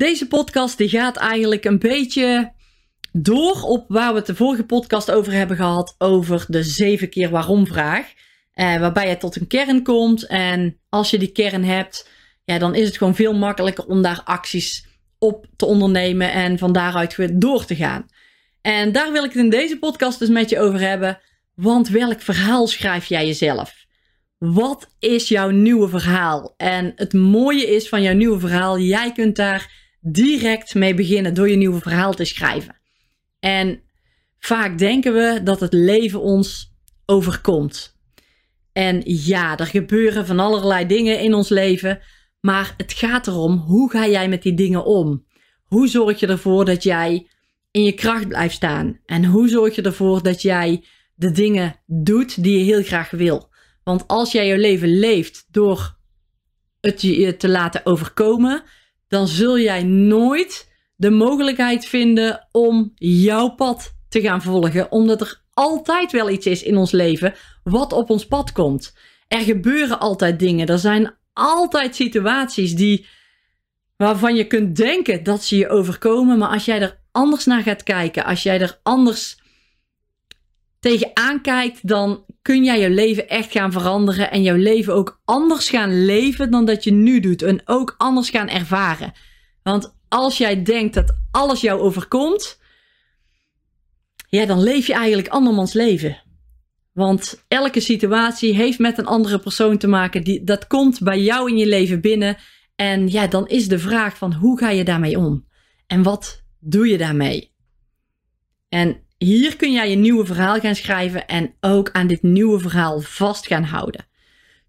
deze podcast die gaat eigenlijk een beetje door op waar we het de vorige podcast over hebben gehad. Over de zeven keer waarom vraag. Eh, waarbij je tot een kern komt. En als je die kern hebt, ja, dan is het gewoon veel makkelijker om daar acties op te ondernemen. En van daaruit weer door te gaan. En daar wil ik het in deze podcast dus met je over hebben. Want welk verhaal schrijf jij jezelf? Wat is jouw nieuwe verhaal? En het mooie is van jouw nieuwe verhaal, jij kunt daar direct mee beginnen door je nieuwe verhaal te schrijven. En vaak denken we dat het leven ons overkomt. En ja, er gebeuren van allerlei dingen in ons leven, maar het gaat erom hoe ga jij met die dingen om? Hoe zorg je ervoor dat jij in je kracht blijft staan? En hoe zorg je ervoor dat jij de dingen doet die je heel graag wil? Want als jij je leven leeft door het je te laten overkomen, dan zul jij nooit de mogelijkheid vinden om jouw pad te gaan volgen. Omdat er altijd wel iets is in ons leven wat op ons pad komt. Er gebeuren altijd dingen. Er zijn altijd situaties die, waarvan je kunt denken dat ze je overkomen. Maar als jij er anders naar gaat kijken, als jij er anders tegenaan kijkt, dan kun jij je leven echt gaan veranderen en jouw leven ook anders gaan leven dan dat je nu doet en ook anders gaan ervaren. Want als jij denkt dat alles jou overkomt, ja, dan leef je eigenlijk andermans leven. Want elke situatie heeft met een andere persoon te maken. Die, dat komt bij jou in je leven binnen. En ja, dan is de vraag van hoe ga je daarmee om? En wat doe je daarmee? En hier kun jij je nieuwe verhaal gaan schrijven en ook aan dit nieuwe verhaal vast gaan houden.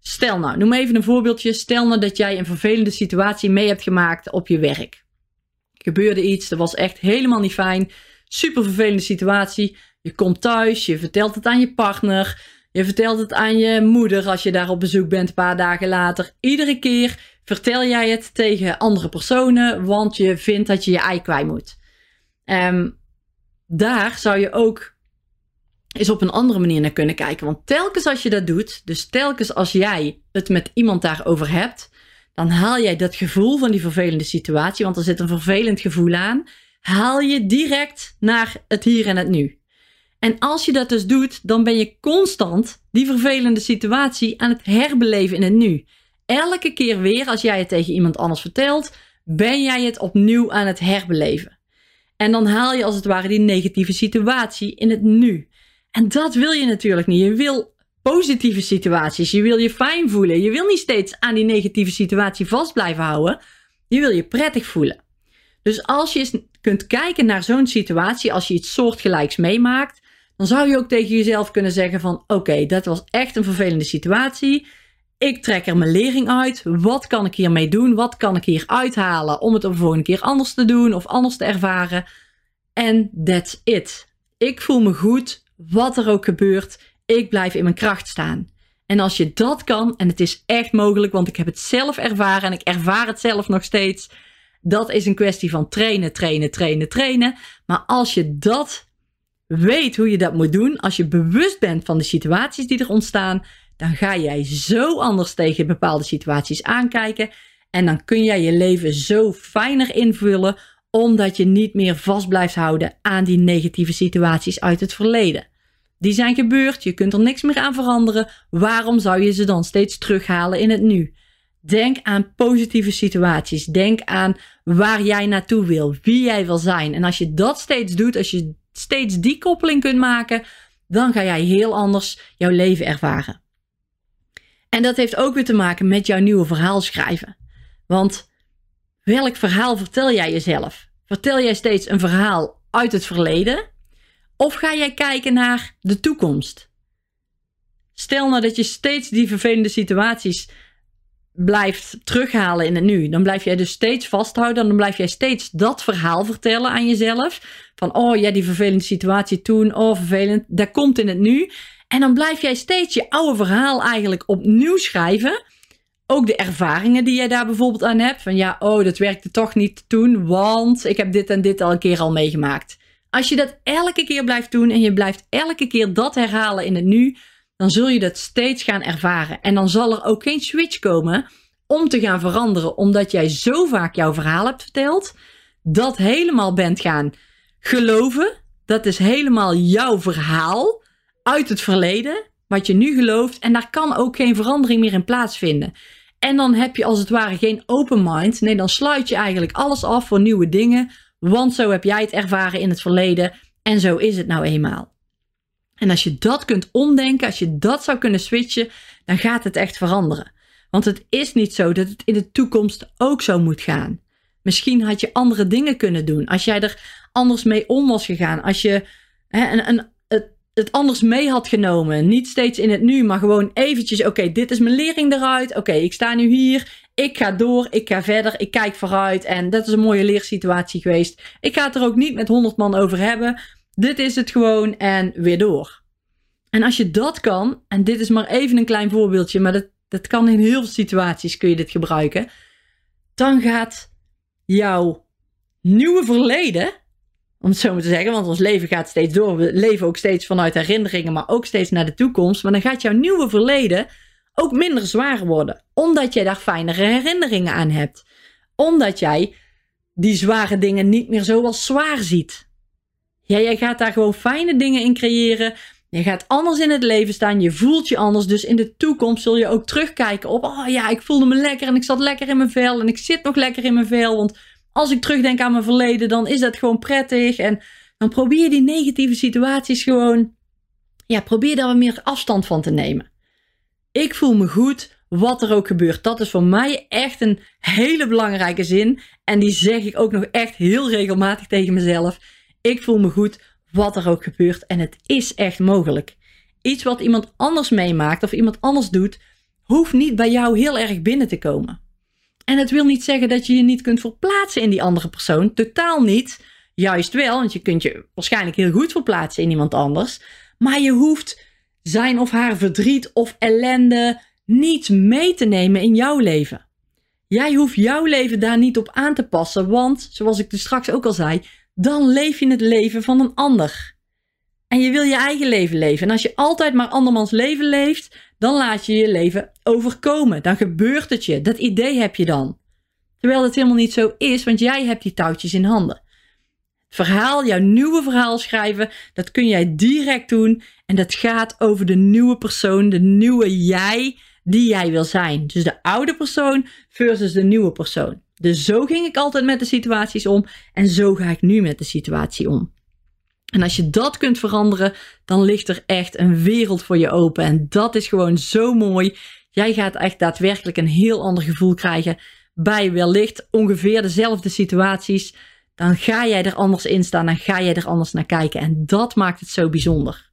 Stel nou, noem even een voorbeeldje. Stel nou dat jij een vervelende situatie mee hebt gemaakt op je werk. Er gebeurde iets, dat was echt helemaal niet fijn. Super vervelende situatie. Je komt thuis, je vertelt het aan je partner. Je vertelt het aan je moeder als je daar op bezoek bent een paar dagen later. Iedere keer vertel jij het tegen andere personen, want je vindt dat je je ei kwijt moet. Um, daar zou je ook eens op een andere manier naar kunnen kijken. Want telkens als je dat doet, dus telkens als jij het met iemand daarover hebt, dan haal jij dat gevoel van die vervelende situatie, want er zit een vervelend gevoel aan, haal je direct naar het hier en het nu. En als je dat dus doet, dan ben je constant die vervelende situatie aan het herbeleven in het nu. Elke keer weer als jij het tegen iemand anders vertelt, ben jij het opnieuw aan het herbeleven. En dan haal je als het ware die negatieve situatie in het nu. En dat wil je natuurlijk niet. Je wil positieve situaties. Je wil je fijn voelen. Je wil niet steeds aan die negatieve situatie vast blijven houden. Je wil je prettig voelen. Dus als je eens kunt kijken naar zo'n situatie, als je iets soortgelijks meemaakt, dan zou je ook tegen jezelf kunnen zeggen van oké, dat was echt een vervelende situatie. Ik trek er mijn lering uit. Wat kan ik hiermee doen? Wat kan ik hier uithalen om het de volgende keer anders te doen of anders te ervaren? En that's it. Ik voel me goed, wat er ook gebeurt. Ik blijf in mijn kracht staan. En als je dat kan, en het is echt mogelijk, want ik heb het zelf ervaren en ik ervaar het zelf nog steeds. Dat is een kwestie van trainen, trainen, trainen, trainen. Maar als je dat weet hoe je dat moet doen, als je bewust bent van de situaties die er ontstaan, dan ga jij zo anders tegen bepaalde situaties aankijken. En dan kun jij je leven zo fijner invullen, omdat je niet meer vast blijft houden aan die negatieve situaties uit het verleden. Die zijn gebeurd, je kunt er niks meer aan veranderen. Waarom zou je ze dan steeds terughalen in het nu? Denk aan positieve situaties. Denk aan waar jij naartoe wil, wie jij wil zijn. En als je dat steeds doet, als je steeds die koppeling kunt maken, dan ga jij heel anders jouw leven ervaren. En dat heeft ook weer te maken met jouw nieuwe verhaal schrijven. Want welk verhaal vertel jij jezelf? Vertel jij steeds een verhaal uit het verleden? Of ga jij kijken naar de toekomst? Stel nou dat je steeds die vervelende situaties blijft terughalen in het nu. Dan blijf jij dus steeds vasthouden. Dan blijf jij steeds dat verhaal vertellen aan jezelf. Van, oh ja, die vervelende situatie toen. Oh, vervelend. Dat komt in het nu. En dan blijf jij steeds je oude verhaal eigenlijk opnieuw schrijven. Ook de ervaringen die jij daar bijvoorbeeld aan hebt. Van ja, oh, dat werkte toch niet toen. Want ik heb dit en dit al een keer al meegemaakt. Als je dat elke keer blijft doen en je blijft elke keer dat herhalen in het nu, dan zul je dat steeds gaan ervaren. En dan zal er ook geen switch komen om te gaan veranderen, omdat jij zo vaak jouw verhaal hebt verteld, dat helemaal bent gaan geloven. Dat is helemaal jouw verhaal uit het verleden, wat je nu gelooft, en daar kan ook geen verandering meer in plaatsvinden. En dan heb je als het ware geen open mind. Nee, dan sluit je eigenlijk alles af voor nieuwe dingen, want zo heb jij het ervaren in het verleden en zo is het nou eenmaal. En als je dat kunt omdenken, als je dat zou kunnen switchen, dan gaat het echt veranderen. Want het is niet zo dat het in de toekomst ook zo moet gaan. Misschien had je andere dingen kunnen doen. Als jij er anders mee om was gegaan. Als je hè, een, een, het, anders mee had genomen. Niet steeds in het nu, maar gewoon eventjes. Oké, dit is mijn lering eruit. Oké, ik sta nu hier. Ik ga door. Ik ga verder. Ik kijk vooruit. En dat is een mooie leersituatie geweest. Ik ga het er ook niet met honderd man over hebben. Dit is het gewoon en weer door. En als je dat kan, en dit is maar even een klein voorbeeldje, maar dat, dat kan in heel veel situaties kun je dit gebruiken. Dan gaat jouw nieuwe verleden, om het zo maar te zeggen, want ons leven gaat steeds door. We leven ook steeds vanuit herinneringen, maar ook steeds naar de toekomst. Maar dan gaat jouw nieuwe verleden ook minder zwaar worden, omdat jij daar fijnere herinneringen aan hebt. Omdat jij die zware dingen niet meer zo als zwaar ziet. Ja, jij gaat daar gewoon fijne dingen in creëren. Je gaat anders in het leven staan. Je voelt je anders. Dus in de toekomst zul je ook terugkijken op. Oh ja, ik voelde me lekker en ik zat lekker in mijn vel. En ik zit nog lekker in mijn vel. Want als ik terugdenk aan mijn verleden, dan is dat gewoon prettig. En dan probeer die negatieve situaties gewoon. Ja, probeer daar wat meer afstand van te nemen. Ik voel me goed, wat er ook gebeurt. Dat is voor mij echt een hele belangrijke zin. En die zeg ik ook nog echt heel regelmatig tegen mezelf. Ik voel me goed, wat er ook gebeurt. En het is echt mogelijk. Iets wat iemand anders meemaakt of iemand anders doet, hoeft niet bij jou heel erg binnen te komen. En het wil niet zeggen dat je je niet kunt verplaatsen in die andere persoon. Totaal niet. Juist wel, want je kunt je waarschijnlijk heel goed verplaatsen in iemand anders. Maar je hoeft zijn of haar verdriet of ellende niet mee te nemen in jouw leven. Jij hoeft jouw leven daar niet op aan te passen, want, zoals ik dus straks ook al zei, dan leef je het leven van een ander. En je wil je eigen leven leven. En als je altijd maar andermans leven leeft, dan laat je je leven overkomen. Dan gebeurt het je. Dat idee heb je dan. Terwijl het helemaal niet zo is, want jij hebt die touwtjes in handen. Verhaal, jouw nieuwe verhaal schrijven, dat kun jij direct doen. En dat gaat over de nieuwe persoon, de nieuwe jij die jij wil zijn. Dus de oude persoon versus de nieuwe persoon. Dus zo ging ik altijd met de situaties om en zo ga ik nu met de situatie om. En als je dat kunt veranderen, dan ligt er echt een wereld voor je open. En dat is gewoon zo mooi. Jij gaat echt daadwerkelijk een heel ander gevoel krijgen bij wellicht ongeveer dezelfde situaties. Dan ga jij er anders in staan en ga jij er anders naar kijken. En dat maakt het zo bijzonder.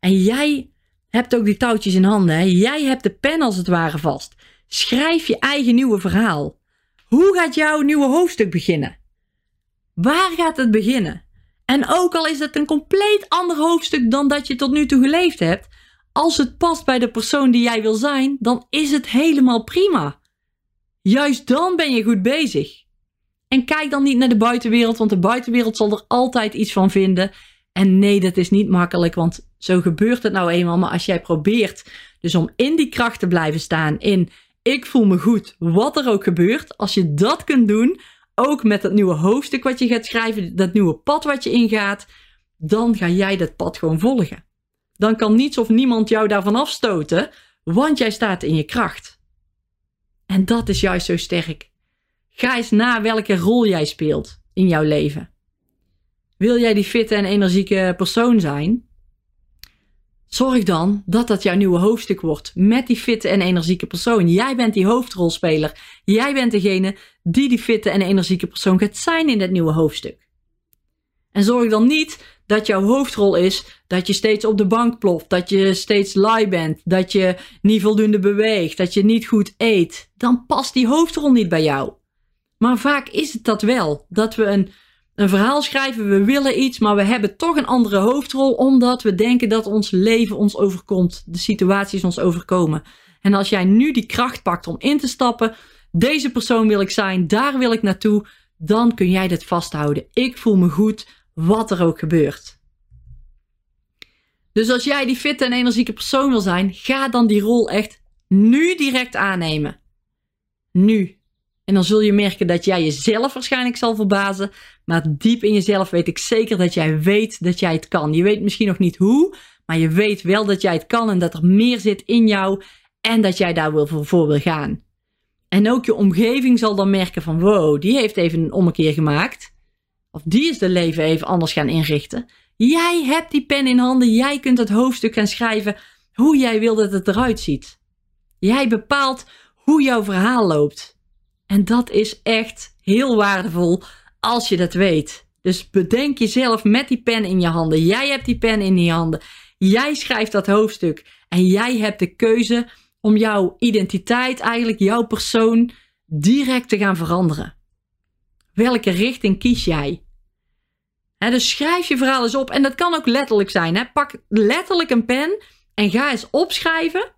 En jij hebt ook die touwtjes in handen. Jij hebt de pen als het ware vast. Schrijf je eigen nieuwe verhaal. Hoe gaat jouw nieuwe hoofdstuk beginnen? Waar gaat het beginnen? En ook al is het een compleet ander hoofdstuk dan dat je tot nu toe geleefd hebt, als het past bij de persoon die jij wil zijn, dan is het helemaal prima. Juist dan ben je goed bezig. En kijk dan niet naar de buitenwereld, want de buitenwereld zal er altijd iets van vinden. En nee, dat is niet makkelijk, want zo gebeurt het nou eenmaal. Maar als jij probeert dus om in die kracht te blijven staan, in ik voel me goed, wat er ook gebeurt. Als je dat kunt doen, ook met dat nieuwe hoofdstuk wat je gaat schrijven, dat nieuwe pad wat je ingaat, dan ga jij dat pad gewoon volgen. Dan kan niets of niemand jou daarvan afstoten, want jij staat in je kracht. En dat is juist zo sterk. Ga eens na welke rol jij speelt in jouw leven. Wil jij die fitte en energieke persoon zijn? Zorg dan dat dat jouw nieuwe hoofdstuk wordt met die fitte en energieke persoon. Jij bent die hoofdrolspeler. Jij bent degene die die fitte en energieke persoon gaat zijn in dat nieuwe hoofdstuk. En zorg dan niet dat jouw hoofdrol is dat je steeds op de bank ploft, dat je steeds lui bent, dat je niet voldoende beweegt, dat je niet goed eet. Dan past die hoofdrol niet bij jou. Maar vaak is het dat wel. Dat we een, een verhaal schrijven, we willen iets, maar we hebben toch een andere hoofdrol omdat we denken dat ons leven ons overkomt, de situaties ons overkomen. En als jij nu die kracht pakt om in te stappen, deze persoon wil ik zijn, daar wil ik naartoe, dan kun jij dit vasthouden. Ik voel me goed, wat er ook gebeurt. Dus als jij die fitte en energieke persoon wil zijn, ga dan die rol echt nu direct aannemen. Nu. En dan zul je merken dat jij jezelf waarschijnlijk zal verbazen. Maar diep in jezelf weet ik zeker dat jij weet dat jij het kan. Je weet misschien nog niet hoe, maar je weet wel dat jij het kan en dat er meer zit in jou en dat jij daar wil voor wil gaan. En ook je omgeving zal dan merken van wow, die heeft even een ommekeer gemaakt. Of die is de leven even anders gaan inrichten. Jij hebt die pen in handen, jij kunt het hoofdstuk gaan schrijven hoe jij wil dat het eruit ziet. Jij bepaalt hoe jouw verhaal loopt. En dat is echt heel waardevol als je dat weet. Dus bedenk jezelf met die pen in je handen. Jij hebt die pen in je handen. Jij schrijft dat hoofdstuk. En jij hebt de keuze om jouw identiteit, eigenlijk jouw persoon, direct te gaan veranderen. Welke richting kies jij? dus schrijf je verhaal eens op. En dat kan ook letterlijk zijn. Pak letterlijk een pen en ga eens opschrijven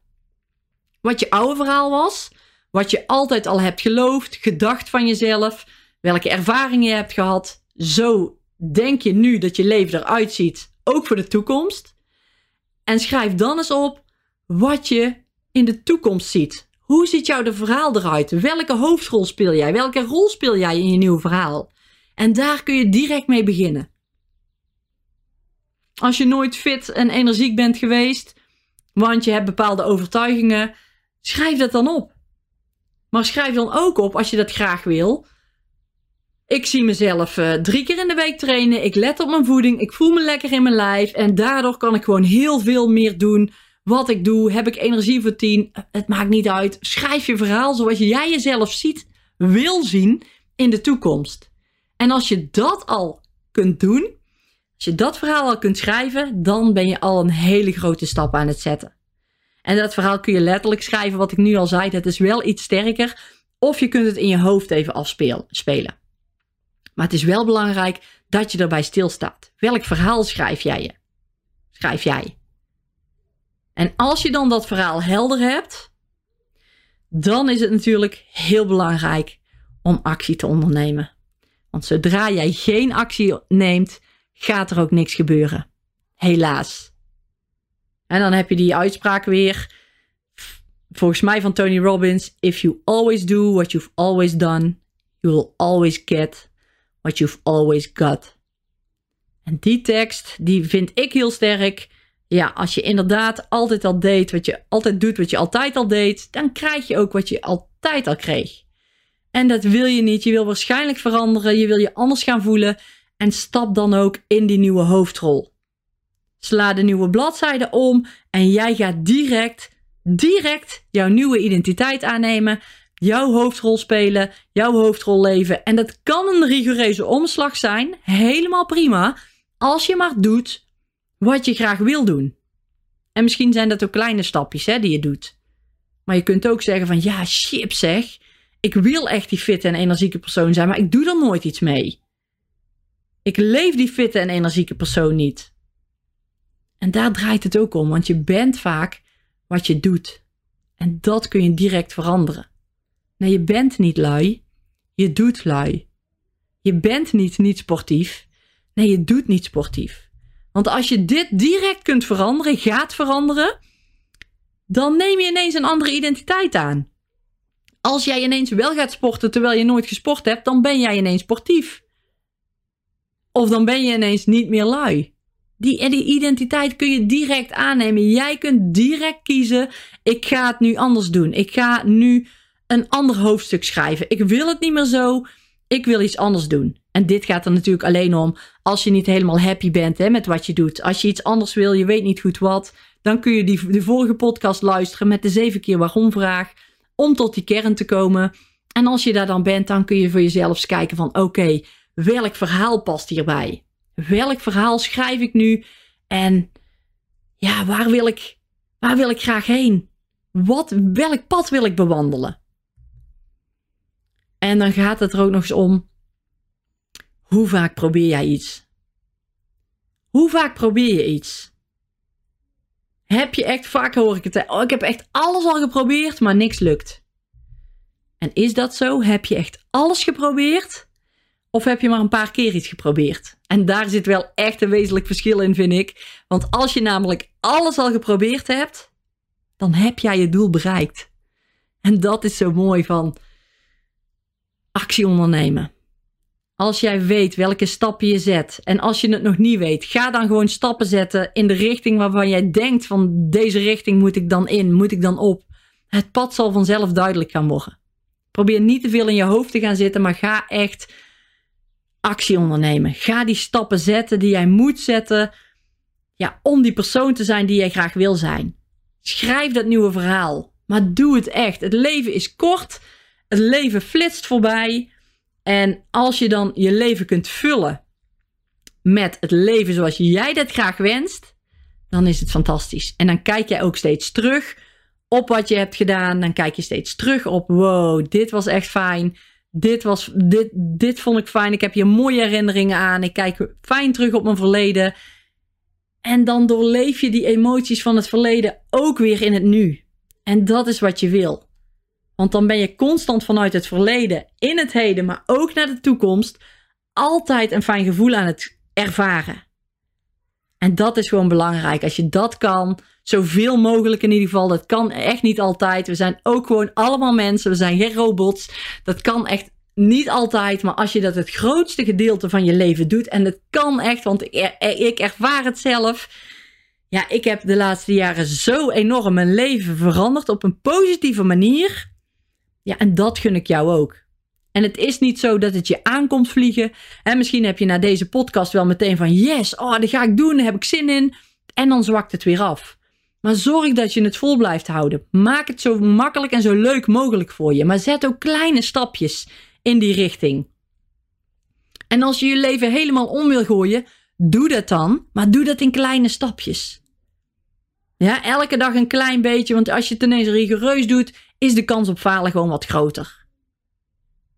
wat je oude verhaal was. Wat je altijd al hebt geloofd, gedacht van jezelf. Welke ervaringen je hebt gehad. Zo denk je nu dat je leven eruit ziet, ook voor de toekomst. En schrijf dan eens op wat je in de toekomst ziet. Hoe ziet jouw verhaal eruit? Welke hoofdrol speel jij? Welke rol speel jij in je nieuwe verhaal? En daar kun je direct mee beginnen. Als je nooit fit en energiek bent geweest, want je hebt bepaalde overtuigingen, schrijf dat dan op. Maar schrijf dan ook op, als je dat graag wil. Ik zie mezelf uh, drie keer in de week trainen. Ik let op mijn voeding. Ik voel me lekker in mijn lijf. En daardoor kan ik gewoon heel veel meer doen wat ik doe. Heb ik energie voor tien? Het maakt niet uit. Schrijf je verhaal zoals jij jezelf ziet, wil zien in de toekomst. En als je dat al kunt doen, als je dat verhaal al kunt schrijven, dan ben je al een hele grote stap aan het zetten. En dat verhaal kun je letterlijk schrijven, wat ik nu al zei, dat is wel iets sterker. Of je kunt het in je hoofd even afspelen. Maar het is wel belangrijk dat je erbij stilstaat. Welk verhaal schrijf jij je? Schrijf jij. En als je dan dat verhaal helder hebt, dan is het natuurlijk heel belangrijk om actie te ondernemen. Want zodra jij geen actie neemt, gaat er ook niks gebeuren. Helaas. En dan heb je die uitspraak weer, volgens mij van Tony Robbins: If you always do what you've always done, you will always get what you've always got. En die tekst, die vind ik heel sterk. Ja, als je inderdaad altijd al deed wat je altijd doet, wat je altijd al deed, dan krijg je ook wat je altijd al kreeg. En dat wil je niet. Je wil waarschijnlijk veranderen. Je wil je anders gaan voelen. En stap dan ook in die nieuwe hoofdrol. Sla de nieuwe bladzijde om en jij gaat direct, direct jouw nieuwe identiteit aannemen. Jouw hoofdrol spelen, jouw hoofdrol leven. En dat kan een rigoureuze omslag zijn. Helemaal prima. Als je maar doet wat je graag wil doen. En misschien zijn dat ook kleine stapjes hè, die je doet. Maar je kunt ook zeggen van ja, shit zeg. Ik wil echt die fitte en energieke persoon zijn, maar ik doe er nooit iets mee. Ik leef die fitte en energieke persoon niet. En daar draait het ook om, want je bent vaak wat je doet. En dat kun je direct veranderen. Nee, je bent niet lui, je doet lui. Je bent niet niet sportief, nee, je doet niet sportief. Want als je dit direct kunt veranderen, gaat veranderen, dan neem je ineens een andere identiteit aan. Als jij ineens wel gaat sporten terwijl je nooit gesport hebt, dan ben jij ineens sportief. Of dan ben je ineens niet meer lui. Die, die identiteit kun je direct aannemen. Jij kunt direct kiezen: ik ga het nu anders doen. Ik ga nu een ander hoofdstuk schrijven. Ik wil het niet meer zo. Ik wil iets anders doen. En dit gaat er natuurlijk alleen om als je niet helemaal happy bent hè, met wat je doet. Als je iets anders wil, je weet niet goed wat, dan kun je die, de vorige podcast luisteren met de zeven keer waarom vraag om tot die kern te komen. En als je daar dan bent, dan kun je voor jezelf kijken van oké, welk verhaal past hierbij? Welk verhaal schrijf ik nu? En ja, waar wil ik, waar wil ik graag heen? Wat, welk pad wil ik bewandelen? En dan gaat het er ook nog eens om. Hoe vaak probeer jij iets? Hoe vaak probeer je iets? Heb je echt, vaak hoor ik het, oh, ik heb echt alles al geprobeerd, maar niks lukt. En is dat zo? Heb je echt alles geprobeerd? Of heb je maar een paar keer iets geprobeerd? En daar zit wel echt een wezenlijk verschil in, vind ik. Want als je namelijk alles al geprobeerd hebt, dan heb jij je doel bereikt. En dat is zo mooi van actie ondernemen. Als jij weet welke stappen je zet en als je het nog niet weet, ga dan gewoon stappen zetten in de richting waarvan jij denkt van deze richting moet ik dan in, moet ik dan op. Het pad zal vanzelf duidelijk gaan worden. Probeer niet te veel in je hoofd te gaan zitten, maar ga echt actie ondernemen. Ga die stappen zetten die jij moet zetten ja, om die persoon te zijn die jij graag wil zijn. Schrijf dat nieuwe verhaal, maar doe het echt. Het leven is kort, het leven flitst voorbij. En als je dan je leven kunt vullen met het leven zoals jij dat graag wenst, dan is het fantastisch. En dan kijk jij ook steeds terug op wat je hebt gedaan. Dan kijk je steeds terug op: wow, dit was echt fijn. Dit, was, dit, dit vond ik fijn. Ik heb hier mooie herinneringen aan. Ik kijk fijn terug op mijn verleden. En dan doorleef je die emoties van het verleden ook weer in het nu. En dat is wat je wil. Want dan ben je constant vanuit het verleden in het heden, maar ook naar de toekomst, altijd een fijn gevoel aan het ervaren. En dat is gewoon belangrijk. Als je dat kan, zoveel mogelijk in ieder geval. Dat kan echt niet altijd. We zijn ook gewoon allemaal mensen. We zijn geen robots. Dat kan echt niet altijd. Maar als je dat het grootste gedeelte van je leven doet. En het kan echt, want ik ervaar het zelf. Ja, ik heb de laatste jaren zo enorm mijn leven veranderd op een positieve manier. Ja, en dat gun ik jou ook. En het is niet zo dat het je aankomt vliegen. En misschien heb je na deze podcast wel meteen van yes, oh, dat ga ik doen, daar heb ik zin in. En dan zwakt het weer af. Maar zorg dat je het vol blijft houden. Maak het zo makkelijk en zo leuk mogelijk voor je. Maar zet ook kleine stapjes in die richting. En als je je leven helemaal om wil gooien, doe dat dan. Maar doe dat in kleine stapjes. Ja, elke dag een klein beetje. Want als je het ineens rigoureus doet, is de kans op falen gewoon wat groter.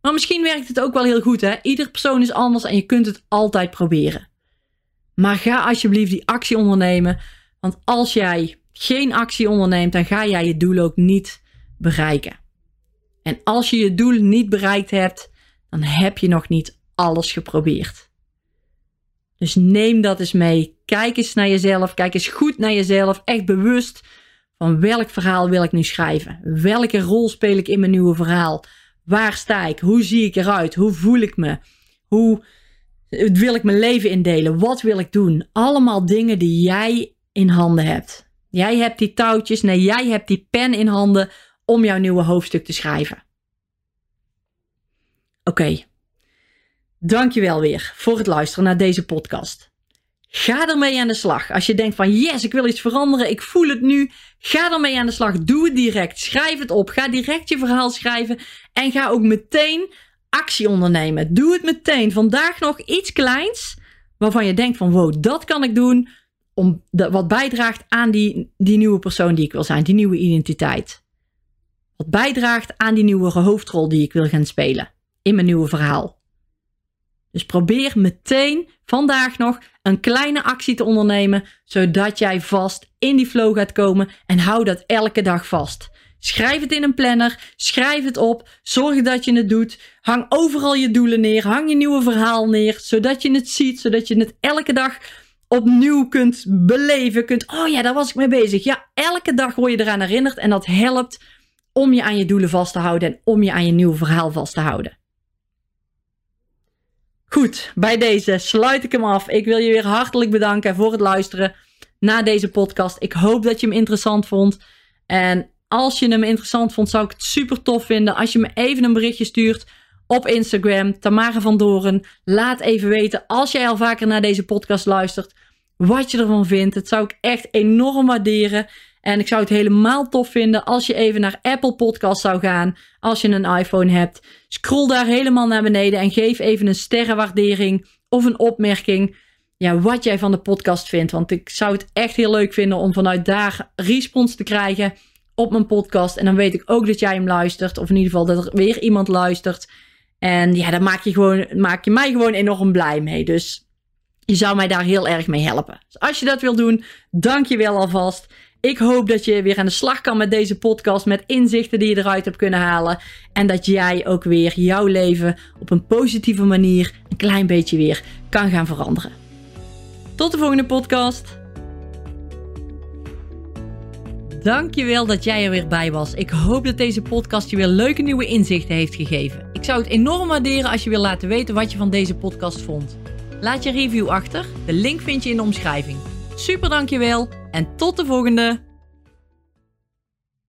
Maar misschien werkt het ook wel heel goed, hè? Ieder persoon is anders en je kunt het altijd proberen. Maar ga alsjeblieft die actie ondernemen. Want als jij geen actie onderneemt, dan ga jij je doel ook niet bereiken. En als je je doel niet bereikt hebt, dan heb je nog niet alles geprobeerd. Dus neem dat eens mee. Kijk eens naar jezelf. Kijk eens goed naar jezelf. Echt bewust van welk verhaal wil ik nu schrijven? Welke rol speel ik in mijn nieuwe verhaal? Waar sta ik? Hoe zie ik eruit? Hoe voel ik me? Hoe wil ik mijn leven indelen? Wat wil ik doen? Allemaal dingen die jij in handen hebt. Jij hebt die touwtjes, nee, jij hebt die pen in handen om jouw nieuwe hoofdstuk te schrijven. Oké. Okay. Dankjewel weer voor het luisteren naar deze podcast. Ga ermee aan de slag. Als je denkt van yes, ik wil iets veranderen, ik voel het nu. Ga ermee aan de slag. Doe het direct. Schrijf het op. Ga direct je verhaal schrijven. En ga ook meteen actie ondernemen. Doe het meteen. Vandaag nog iets kleins waarvan je denkt van wow, dat kan ik doen om wat bijdraagt aan die, die nieuwe persoon die ik wil zijn, die nieuwe identiteit. Wat bijdraagt aan die nieuwe hoofdrol die ik wil gaan spelen in mijn nieuwe verhaal. Dus probeer meteen vandaag nog een kleine actie te ondernemen, zodat jij vast in die flow gaat komen en hou dat elke dag vast. Schrijf het in een planner, schrijf het op, zorg dat je het doet. Hang overal je doelen neer, hang je nieuwe verhaal neer, zodat je het ziet, zodat je het elke dag opnieuw kunt beleven, kunt, oh ja, daar was ik mee bezig. Ja, elke dag word je eraan herinnerd en dat helpt om je aan je doelen vast te houden en om je aan je nieuwe verhaal vast te houden. Goed, bij deze sluit ik hem af. Ik wil je weer hartelijk bedanken voor het luisteren naar deze podcast. Ik hoop dat je hem interessant vond. En als je hem interessant vond, zou ik het super tof vinden als je me even een berichtje stuurt op Instagram, Tamara van Doren. Laat even weten als jij al vaker naar deze podcast luistert, wat je ervan vindt. Het zou ik echt enorm waarderen. En ik zou het helemaal tof vinden als je even naar Apple Podcast zou gaan. Als je een iPhone hebt. Scroll daar helemaal naar beneden en geef even een sterrenwaardering of een opmerking. ja, wat jij van de podcast vindt. Want ik zou het echt heel leuk vinden om vanuit daar respons te krijgen op mijn podcast. En dan weet ik ook dat jij hem luistert. Of in ieder geval dat er weer iemand luistert. En ja, daar maak je, gewoon, maak je mij gewoon enorm blij mee. Dus je zou mij daar heel erg mee helpen. Dus als je dat wil doen, dank je wel alvast. Ik hoop dat je weer aan de slag kan met deze podcast, met inzichten die je eruit hebt kunnen halen. En dat jij ook weer jouw leven op een positieve manier een klein beetje weer kan gaan veranderen. Tot de volgende podcast. Dankjewel dat jij er weer bij was. Ik hoop dat deze podcast je weer leuke nieuwe inzichten heeft gegeven. Ik zou het enorm waarderen als je wil laten weten wat je van deze podcast vond. Laat je review achter. De link vind je in de omschrijving. Super dankjewel en tot de volgende!